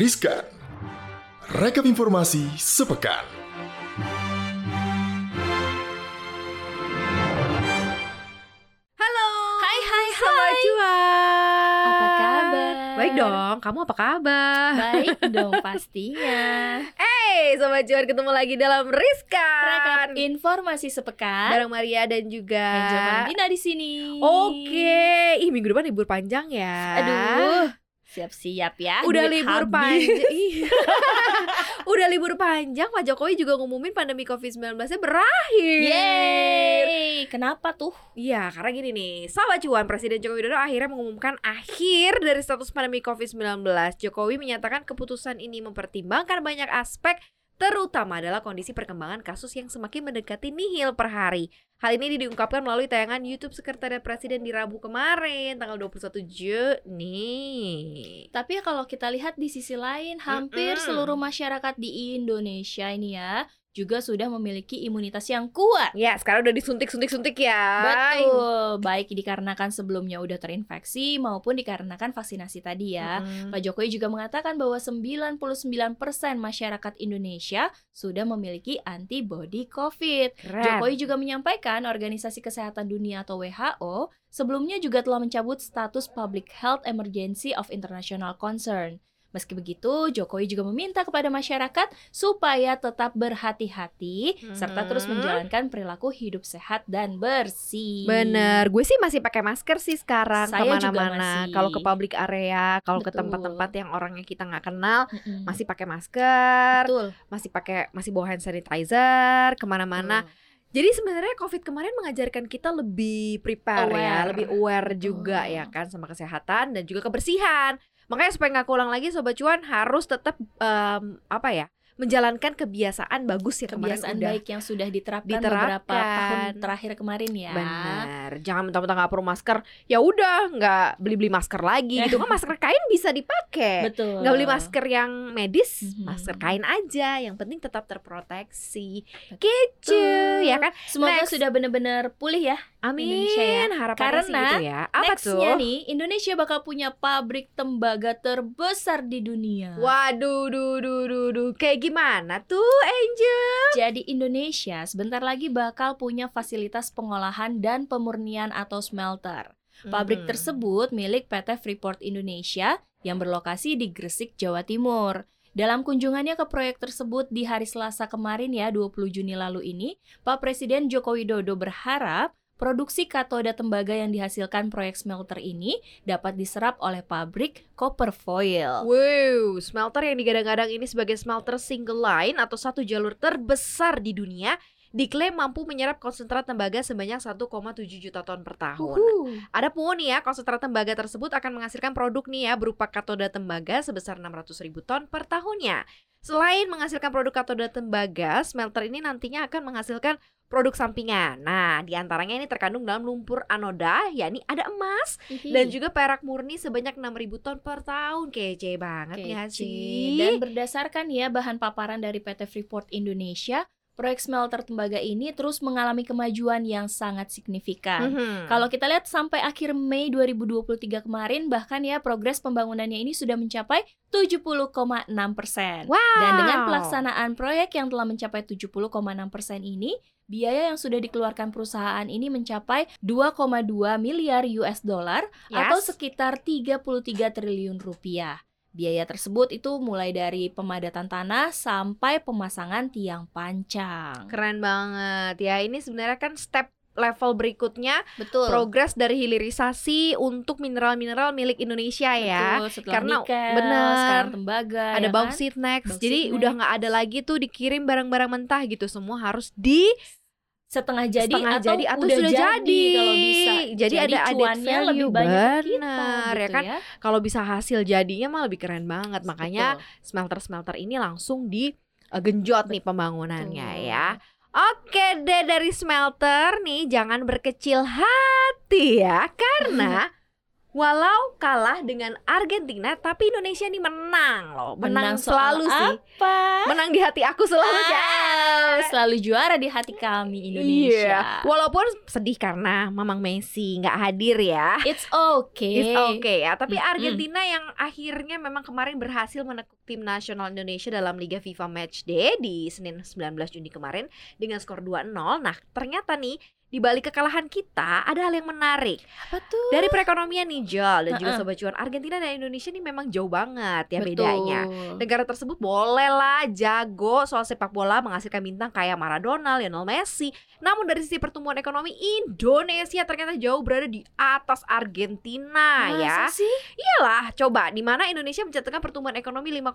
Riskan. Rekap informasi sepekan. Halo. Hai hai Sobat hai. Cuan. Apa kabar? Baik dong. Kamu apa kabar? Baik dong pastinya. Hey, Sobat Cuan ketemu lagi dalam Riskan. Rekap informasi sepekan. Bareng Maria dan juga Angel Valentina di sini. Oke. Ih, minggu depan libur panjang ya. Aduh. Siap-siap ya. Udah libur panjang. Ih. Udah libur panjang, Pak Jokowi juga ngumumin pandemi Covid-19-nya berakhir. Yeay. Kenapa tuh? Iya, karena gini nih, sahabat cuan Presiden Joko Widodo akhirnya mengumumkan akhir dari status pandemi COVID-19. Jokowi menyatakan keputusan ini mempertimbangkan banyak aspek, terutama adalah kondisi perkembangan kasus yang semakin mendekati nihil per hari. Hal ini diungkapkan melalui tayangan YouTube Sekretariat Presiden di Rabu kemarin, tanggal 21 Juni. Tapi ya kalau kita lihat di sisi lain, hampir Mm-mm. seluruh masyarakat di Indonesia ini ya juga sudah memiliki imunitas yang kuat. Ya, sekarang udah disuntik-suntik-suntik ya. Betul, baik dikarenakan sebelumnya udah terinfeksi maupun dikarenakan vaksinasi tadi ya. Mm-mm. Pak Jokowi juga mengatakan bahwa 99% masyarakat Indonesia sudah memiliki antibodi COVID. Keren. Jokowi juga menyampaikan Organisasi Kesehatan Dunia atau WHO sebelumnya juga telah mencabut status Public Health Emergency of International Concern. Meski begitu, Jokowi juga meminta kepada masyarakat supaya tetap berhati-hati serta terus Mhm. menjalankan perilaku hidup sehat dan bersih. Bener, gue sih masih pakai masker sih sekarang Saya ke mana-mana. Kalau ke public area, kalau ke tempat-tempat yang orangnya kita nggak kenal, Mm-mm. masih pakai masker, betul. masih pakai masih bawa hand sanitizer ke mana-mana. Betul. Jadi sebenarnya COVID kemarin mengajarkan kita lebih prepare ya, Aware. lebih aware juga ya kan sama kesehatan dan juga kebersihan. Makanya supaya nggak keulang lagi, sobat cuan harus tetap em, apa ya, menjalankan kebiasaan bagus ya kemarin kebiasaan udah. baik yang sudah diterapkan, beberapa Diterapkan. tahun terakhir kemarin ya. Benar, jangan mentang-mentang nggak perlu masker, ya udah nggak beli-beli masker lagi gitu kan masker kain bisa dipakai. Betul. Nggak beli masker yang medis, Mhm. masker kain aja. Yang penting tetap terproteksi. Gitu, ya kan? Semoga Next. sudah benar-benar pulih ya. Amin. Indonesia ya. Harapannya sih Karena gitu ya. Apa Nextnya tuh? nih, Indonesia bakal punya pabrik tembaga terbesar di dunia. Waduh, duh, duh, duh, duh. Kayak gimana tuh, Angel? Jadi Indonesia sebentar lagi bakal punya fasilitas pengolahan dan pemurnian atau smelter. Pabrik Mhm. tersebut milik PT Freeport Indonesia yang berlokasi di Gresik, Jawa Timur. Dalam kunjungannya ke proyek tersebut di hari Selasa kemarin ya 20 Juni lalu ini, Pak Presiden Joko Widodo berharap produksi katoda tembaga yang dihasilkan proyek smelter ini dapat diserap oleh pabrik Copper Foil. Wow, smelter yang digadang-gadang ini sebagai smelter single line atau satu jalur terbesar di dunia diklaim mampu menyerap konsentrat tembaga sebanyak 1,7 juta ton per tahun. Uhuh. Adapun nih ya, konsentrat tembaga tersebut akan menghasilkan produk nih ya berupa katoda tembaga sebesar 600 ribu ton per tahunnya. Selain menghasilkan produk katoda tembaga, smelter ini nantinya akan menghasilkan produk sampingan. Nah, di antaranya ini terkandung dalam lumpur anoda, yakni ada emas dan juga perak murni sebanyak 6.000 ton per tahun. Kece banget ya Kece. sih. Dan berdasarkan ya bahan paparan dari PT Freeport Indonesia, proyek smelter tembaga ini terus mengalami kemajuan yang sangat signifikan. Mhm. Kalau kita lihat sampai akhir Mei 2023 kemarin bahkan ya progres pembangunannya ini sudah mencapai 70,6 persen. wow. Dan dengan pelaksanaan proyek yang telah mencapai 70,6 persen ini, biaya yang sudah dikeluarkan perusahaan ini mencapai 2,2 miliar US dollar atau Yes. sekitar 33 triliun rupiah. Biaya tersebut itu mulai dari pemadatan tanah sampai pemasangan tiang pancang. keren banget ya. Ini sebenarnya kan step level berikutnya Betul. progres dari hilirisasi untuk mineral-mineral milik Indonesia ya. Betul, setelah Karena nikel, bener, sekarang tembaga, Ada ya kan? bauxite next. Bauxite Jadi next. udah nggak ada lagi tuh dikirim barang-barang mentah gitu. Semua harus di setengah jadi setengah atau jadi atau udah sudah jadi. kalau bisa. Jadi ada added cuannya lebih value, banyak bener, ya gitu kan? Kalau bisa hasil jadinya mah lebih keren banget. Makanya smelter-smelter ini langsung di uh, genjot nih pembangunannya Betul. ya. Oke deh dari smelter nih jangan berkecil hati ya karena Walau kalah dengan Argentina, tapi Indonesia ini menang loh. Menang, soal selalu sih. Apa? Menang di hati aku selalu Ah, Jess. selalu juara di hati kami Indonesia. Iya. Walaupun sedih karena Mamang Messi nggak hadir ya. It's okay. It's okay ya, tapi. Argentina yang akhirnya memang kemarin berhasil menekuk tim nasional Indonesia dalam Liga FIFA Matchday di Senin 19 Juni kemarin dengan skor 2-0. Nah, ternyata nih di balik kekalahan kita ada hal yang menarik. Apa tuh? Dari perekonomian nih Jol dan juga sobat cuan Argentina dan Indonesia nih memang jauh banget ya Betul. bedanya. Negara tersebut boleh lah jago soal sepak bola menghasilkan bintang kayak Maradona, Lionel Messi. Namun dari sisi pertumbuhan ekonomi Indonesia ternyata jauh berada di atas Argentina ya. Masa sih? Iyalah, coba di mana Indonesia mencatatkan pertumbuhan ekonomi 5,03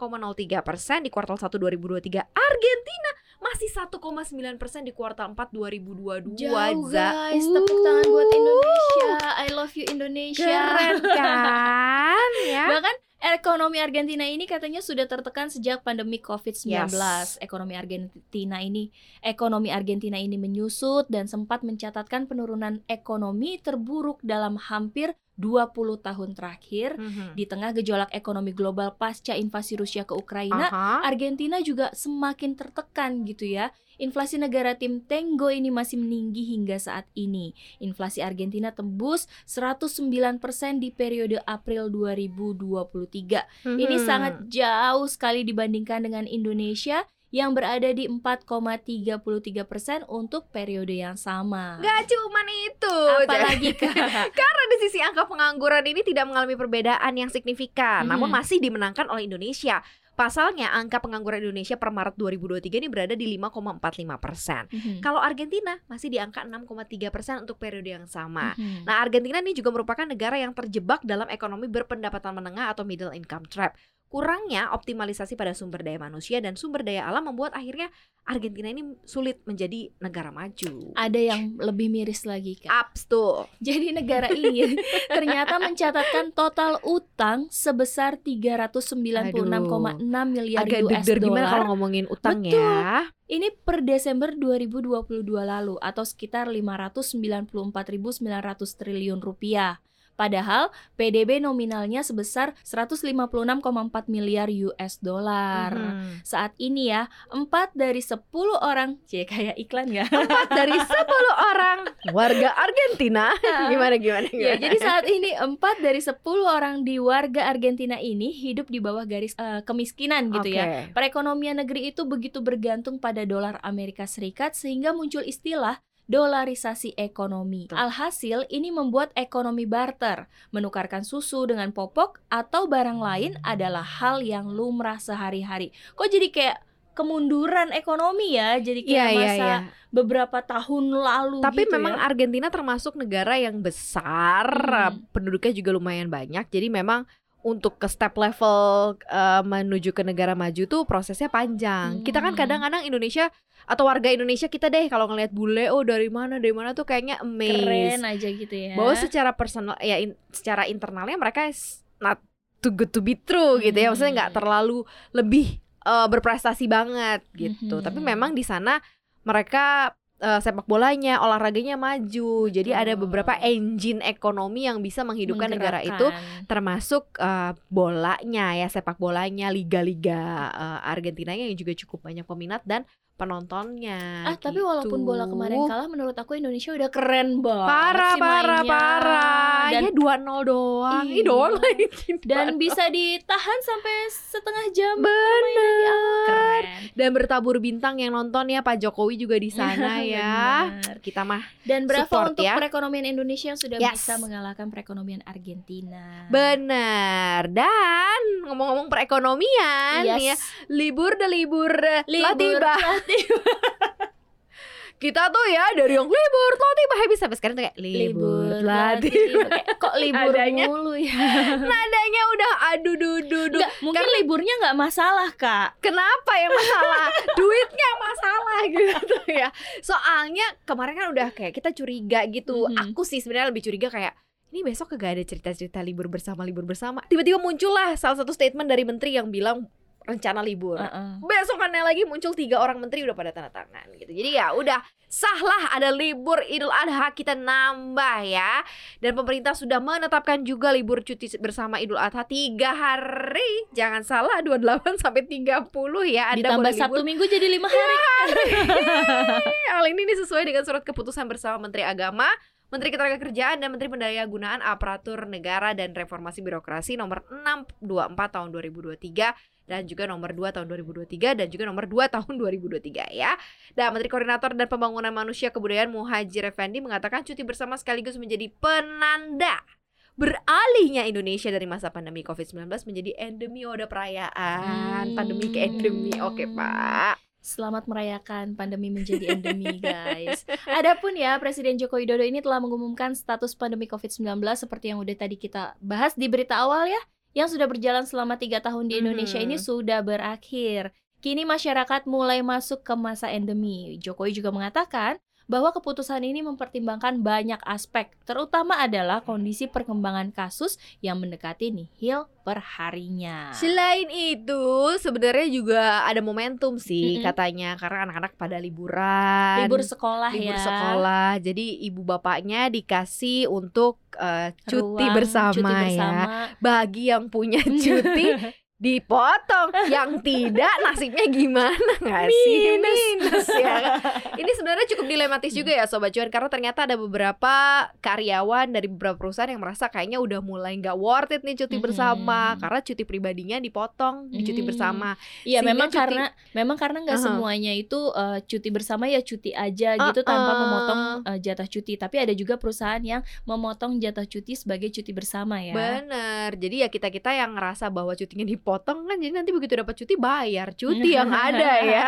persen di kuartal 1 2023. Argentina masih 1,9 persen di kuartal 4 2022. Jauh guys, tepuk tangan buat Uh, Indonesia. I love you Indonesia. Keren kan ya? Bahkan ekonomi Argentina ini katanya sudah tertekan sejak pandemi COVID-19. Yes. Ekonomi Argentina ini ekonomi Argentina ini menyusut dan sempat mencatatkan penurunan ekonomi terburuk dalam hampir 20 tahun terakhir. Mhm. Di tengah gejolak ekonomi global pasca invasi Rusia ke Ukraina, Aha. Argentina juga semakin tertekan gitu ya. Inflasi negara tim Tango ini masih meninggi hingga saat ini. Inflasi Argentina tembus 109% di periode April 2023. Ini Mhm. sangat jauh sekali dibandingkan dengan Indonesia yang berada di 4,33% untuk periode yang sama. Gak cuman itu Apalagi Kak? Karena di sisi angka pengangguran ini tidak mengalami perbedaan yang signifikan Mhm. Namun masih dimenangkan oleh Indonesia Pasalnya angka pengangguran Indonesia per Maret 2023 ini berada di 5,45 persen Mhm. Kalau Argentina masih di angka 6,3 persen untuk periode yang sama Mhm. Nah Argentina ini juga merupakan negara yang terjebak dalam ekonomi berpendapatan menengah atau middle income trap Kurangnya optimalisasi pada sumber daya manusia dan sumber daya alam membuat akhirnya Argentina ini sulit menjadi negara maju ada yang lebih miris lagi Kak. Ups tuh Jadi negara ini ternyata mencatatkan total utang sebesar 396,6 miliar agak US deg gimana kalau dollar. ngomongin utang Betul. ya. Ini per Desember 2022 lalu atau sekitar 594.900 triliun rupiah. Padahal PDB nominalnya sebesar 156,4 miliar US dollar. Mhm. Saat ini ya, 4 dari 10 orang, cie kayak iklan ya. Empat dari 10 orang warga Argentina. gimana gimana Ya, gimana? jadi saat ini 4 dari 10 orang di warga Argentina ini hidup di bawah garis eh, kemiskinan gitu ya. Oke. Perekonomian negeri itu begitu bergantung pada dolar Amerika Serikat sehingga muncul istilah dolarisasi ekonomi. Alhasil ini membuat ekonomi barter, menukarkan susu dengan popok atau barang lain adalah hal yang lumrah sehari-hari. Kok jadi kayak kemunduran ekonomi ya? Jadi kayak iya masa iya. beberapa tahun lalu Tapi gitu memang ya. Argentina termasuk negara yang besar, Hmm. penduduknya juga lumayan banyak. Jadi memang untuk ke step level eh, menuju ke negara maju tuh prosesnya panjang. Kita kan Hmm. kadang-kadang Indonesia atau warga Indonesia kita deh kalau ngelihat bule oh dari mana dari mana tuh kayaknya amazed. keren aja gitu ya. bahwa secara personal ya in- secara internalnya mereka not too good to be true gitu ya maksudnya nggak Hmm. terlalu lebih eh, berprestasi banget gitu tapi Mhm. memang di sana mereka eh, sepak bolanya olahraganya maju. Jadi ada beberapa engine ekonomi yang bisa menghidupkan negara itu termasuk eh, bolanya ya sepak bolanya liga-liga eh, Argentina yang juga cukup banyak peminat dan penontonnya Ah, tapi walaupun bola kemarin gitu. kalah menurut aku Indonesia udah keren banget parah sih parah mainnya. parah Dan ya 2-0 doang Ih Iya. doang lagi dan bisa ditahan sampai setengah jam bener keren dan bertabur bintang yang nonton ya Pak Jokowi juga di sana ya Bener. kita mah dan berapa Support untuk ya. perekonomian Indonesia yang sudah Yes. bisa mengalahkan perekonomian Argentina bener dan ngomong-ngomong perekonomian Yes. ya libur de libur Libur telah tiba tiba. kita tuh ya dari yang libur telah tiba habis sampai sekarang tuh kayak libur Kayak, kok libur Adanya. mulu ya nadanya udah aduh duh duh duh Nggak, mungkin liburnya nggak masalah kak Kenapa yang masalah? Duitnya masalah gitu ya. Soalnya kemarin kan udah kayak kita curiga gitu. Mhm. Aku sih sebenarnya lebih curiga kayak ini besok kagak ada cerita-cerita libur bersama libur bersama. Tiba-tiba muncullah salah satu statement dari menteri yang bilang rencana libur. Heeh. Besokannya lagi muncul tiga orang menteri udah pada tanda tangan gitu. Jadi ya udah sahlah ada libur Idul Adha kita nambah ya. Dan pemerintah sudah menetapkan juga libur cuti bersama Idul Adha tiga hari. Jangan salah 28 sampai 30 ya. Anda Ditambah libur. Minggu jadi lima hari. Hal ini sesuai dengan surat keputusan bersama Menteri Agama, Menteri Ketenagakerjaan dan Menteri Pendayagunaan Aparatur Negara dan Reformasi Birokrasi nomor 624 tahun 2023 dan juga nomor 2 tahun 2023 dan juga nomor 2 tahun 2023 ya. Dan Menteri Koordinator dan Pembangunan Manusia Kebudayaan Muhajir Effendi mengatakan cuti bersama sekaligus menjadi penanda beralihnya Indonesia dari masa pandemi COVID-19 menjadi endemi oh, ada perayaan pandemi ke endemi. Oke, Pak. Selamat merayakan pandemi menjadi endemi, guys. Adapun ya, Presiden Joko Widodo ini telah mengumumkan status pandemi COVID-19 seperti yang udah tadi kita bahas di berita awal ya, yang sudah berjalan selama tiga tahun di Indonesia Mhm. ini sudah berakhir. Kini masyarakat mulai masuk ke masa endemi. Jokowi juga mengatakan bahwa keputusan ini mempertimbangkan banyak aspek, terutama adalah kondisi perkembangan kasus yang mendekati nihil perharinya. Selain itu, sebenarnya juga ada momentum sih Mm-mm. katanya karena anak-anak pada liburan. Libur sekolah libur ya. sekolah. Jadi ibu bapaknya dikasih untuk eh, cuti Ruang bersama, cuti ya. bersama. Bagi yang punya cuti dipotong, yang tidak nasibnya gimana nggak sih? Minus. Minus ya. kan? Ini sebenarnya cukup dilematis juga ya sobat cuan karena ternyata ada beberapa karyawan dari beberapa perusahaan yang merasa kayaknya udah mulai nggak worth it nih cuti Mhm. bersama karena cuti pribadinya dipotong di cuti Hmm. bersama. Iya memang cuti- karena memang karena nggak Aha. semuanya itu eh, cuti bersama ya cuti aja gitu tanpa Uh-uh. memotong eh, jatah cuti. Tapi ada juga perusahaan yang memotong jatah cuti sebagai cuti bersama ya. Bener. Jadi ya kita kita yang ngerasa bahwa cutinya dipotong kan jadi nanti begitu dapat cuti bayar cuti yang ada ya.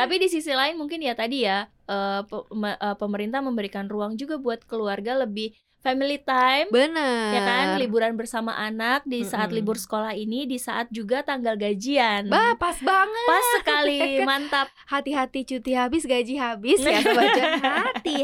Tapi di sisi lain mungkin ya tadi ya eh, eh, pemerintah memberikan ruang juga buat keluarga lebih family time. Bener. Ya kan, liburan bersama anak di saat Mm-mm. libur sekolah ini, di saat juga tanggal gajian. Bah, pas banget. Pas sekali, mantap. Hati-hati cuti habis, gaji habis ya sobat.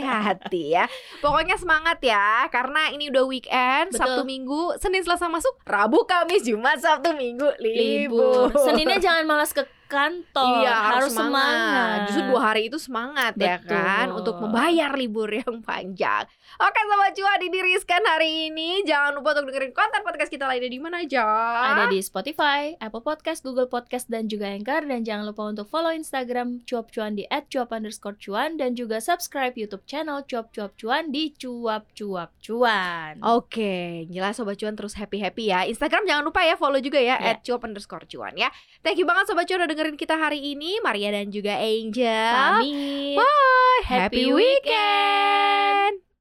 Hati-hati ya. Pokoknya semangat ya karena ini udah weekend, Betul. Sabtu Minggu, Senin Selasa masuk, Rabu Kamis Jumat Sabtu Minggu libur. libur. Seninnya jangan malas ke kantor, Iya harus semangat. Justru dua hari itu semangat ya Betul. kan Untuk membayar libur yang panjang Oke Sobat Cuan ini Rizkan hari ini Jangan lupa untuk dengerin konten podcast kita lainnya di mana aja Ada di Spotify, Apple Podcast, Google Podcast, dan juga Anchor. Dan jangan lupa untuk follow Instagram Cuap Cuan di @cuap underscore cuan dan juga subscribe YouTube channel Cuap Cuap Cuan di Cuap Cuap Cuan. Oke, jelas Sobat Cuan terus happy-happy ya Instagram jangan lupa ya follow juga ya Ya. At cuap underscore cuan ya Thank you banget Sobat Cuan udah dengerin kita hari ini Maria dan juga Angel. Pamit. Bye, Happy happy weekend